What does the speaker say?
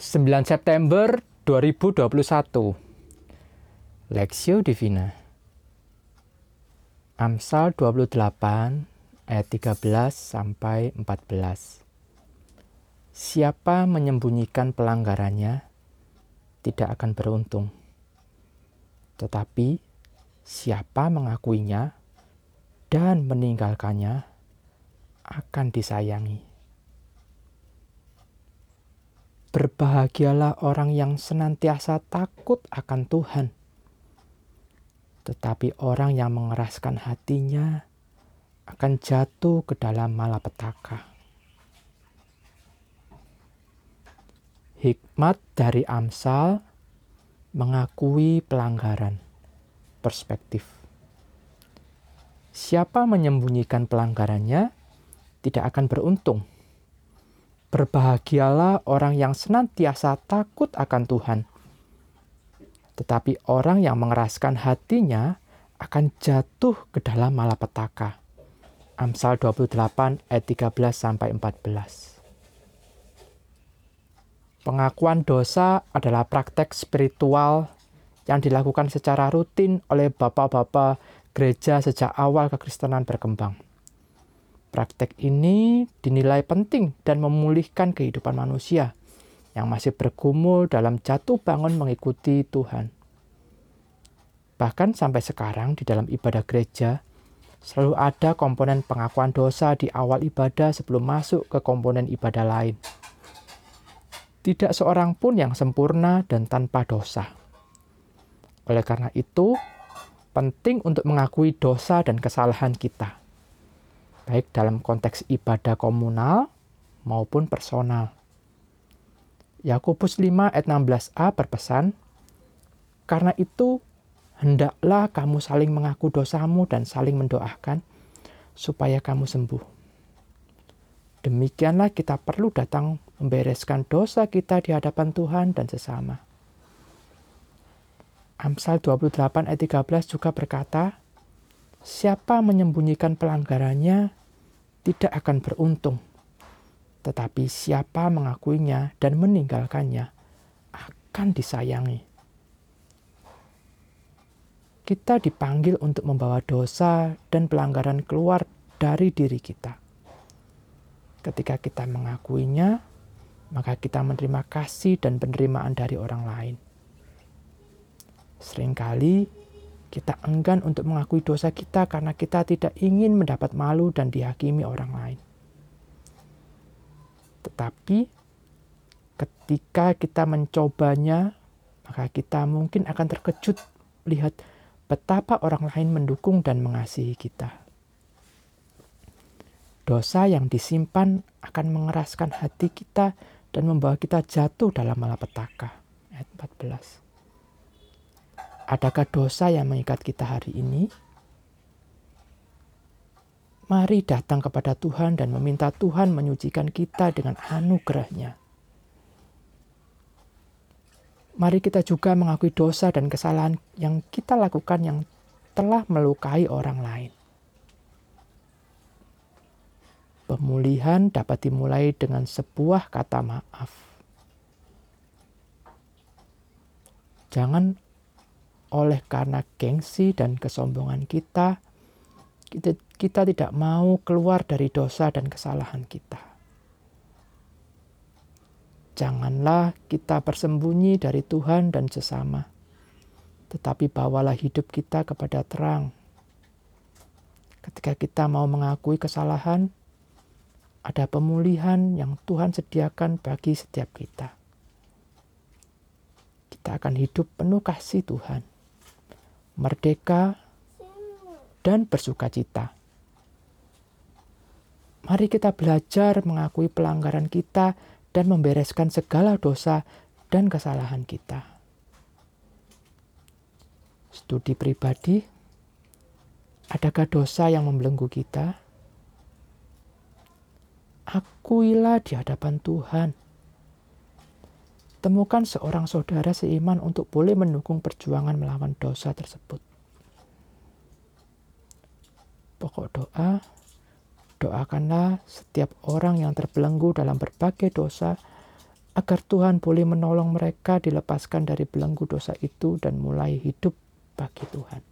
9 September 2021 Lexio Divina. Amsal 28 ayat 13 sampai 14 Siapa menyembunyikan pelanggarannya tidak akan beruntung. Tetapi siapa mengakuinya dan meninggalkannya akan disayangi Berbahagialah orang yang senantiasa takut akan Tuhan. Tetapi orang yang mengeraskan hatinya akan jatuh ke dalam malapetaka. Hikmat dari Amsal mengakui pelanggaran perspektif. Siapa menyembunyikan pelanggarannya tidak akan beruntung Berbahagialah orang yang senantiasa takut akan Tuhan. Tetapi orang yang mengeraskan hatinya akan jatuh ke dalam malapetaka. Amsal 28 ayat 13 sampai 14. Pengakuan dosa adalah praktek spiritual yang dilakukan secara rutin oleh bapak-bapak gereja sejak awal kekristenan berkembang. Praktek ini dinilai penting dan memulihkan kehidupan manusia yang masih bergumul dalam jatuh bangun mengikuti Tuhan. Bahkan sampai sekarang di dalam ibadah gereja, selalu ada komponen pengakuan dosa di awal ibadah sebelum masuk ke komponen ibadah lain. Tidak seorang pun yang sempurna dan tanpa dosa. Oleh karena itu, penting untuk mengakui dosa dan kesalahan kita baik dalam konteks ibadah komunal maupun personal. Yakobus 5 ayat 16a berpesan, Karena itu, hendaklah kamu saling mengaku dosamu dan saling mendoakan, supaya kamu sembuh. Demikianlah kita perlu datang membereskan dosa kita di hadapan Tuhan dan sesama. Amsal 28 ayat 13 juga berkata, Siapa menyembunyikan pelanggarannya, tidak akan beruntung. Tetapi siapa mengakuinya dan meninggalkannya akan disayangi. Kita dipanggil untuk membawa dosa dan pelanggaran keluar dari diri kita. Ketika kita mengakuinya, maka kita menerima kasih dan penerimaan dari orang lain. Seringkali kita enggan untuk mengakui dosa kita karena kita tidak ingin mendapat malu dan dihakimi orang lain. Tetapi ketika kita mencobanya, maka kita mungkin akan terkejut lihat betapa orang lain mendukung dan mengasihi kita. Dosa yang disimpan akan mengeraskan hati kita dan membawa kita jatuh dalam malapetaka. Ayat 14. Adakah dosa yang mengikat kita hari ini? Mari datang kepada Tuhan dan meminta Tuhan menyucikan kita dengan anugerahnya. Mari kita juga mengakui dosa dan kesalahan yang kita lakukan yang telah melukai orang lain. Pemulihan dapat dimulai dengan sebuah kata maaf. Jangan oleh karena gengsi dan kesombongan kita, kita, kita tidak mau keluar dari dosa dan kesalahan kita. Janganlah kita bersembunyi dari Tuhan dan sesama, tetapi bawalah hidup kita kepada terang. Ketika kita mau mengakui kesalahan, ada pemulihan yang Tuhan sediakan bagi setiap kita. Kita akan hidup penuh kasih Tuhan merdeka, dan bersuka cita. Mari kita belajar mengakui pelanggaran kita dan membereskan segala dosa dan kesalahan kita. Studi pribadi, adakah dosa yang membelenggu kita? Akuilah di hadapan Tuhan Temukan seorang saudara seiman untuk boleh mendukung perjuangan melawan dosa tersebut. Pokok doa, doakanlah setiap orang yang terbelenggu dalam berbagai dosa agar Tuhan boleh menolong mereka dilepaskan dari belenggu dosa itu dan mulai hidup bagi Tuhan.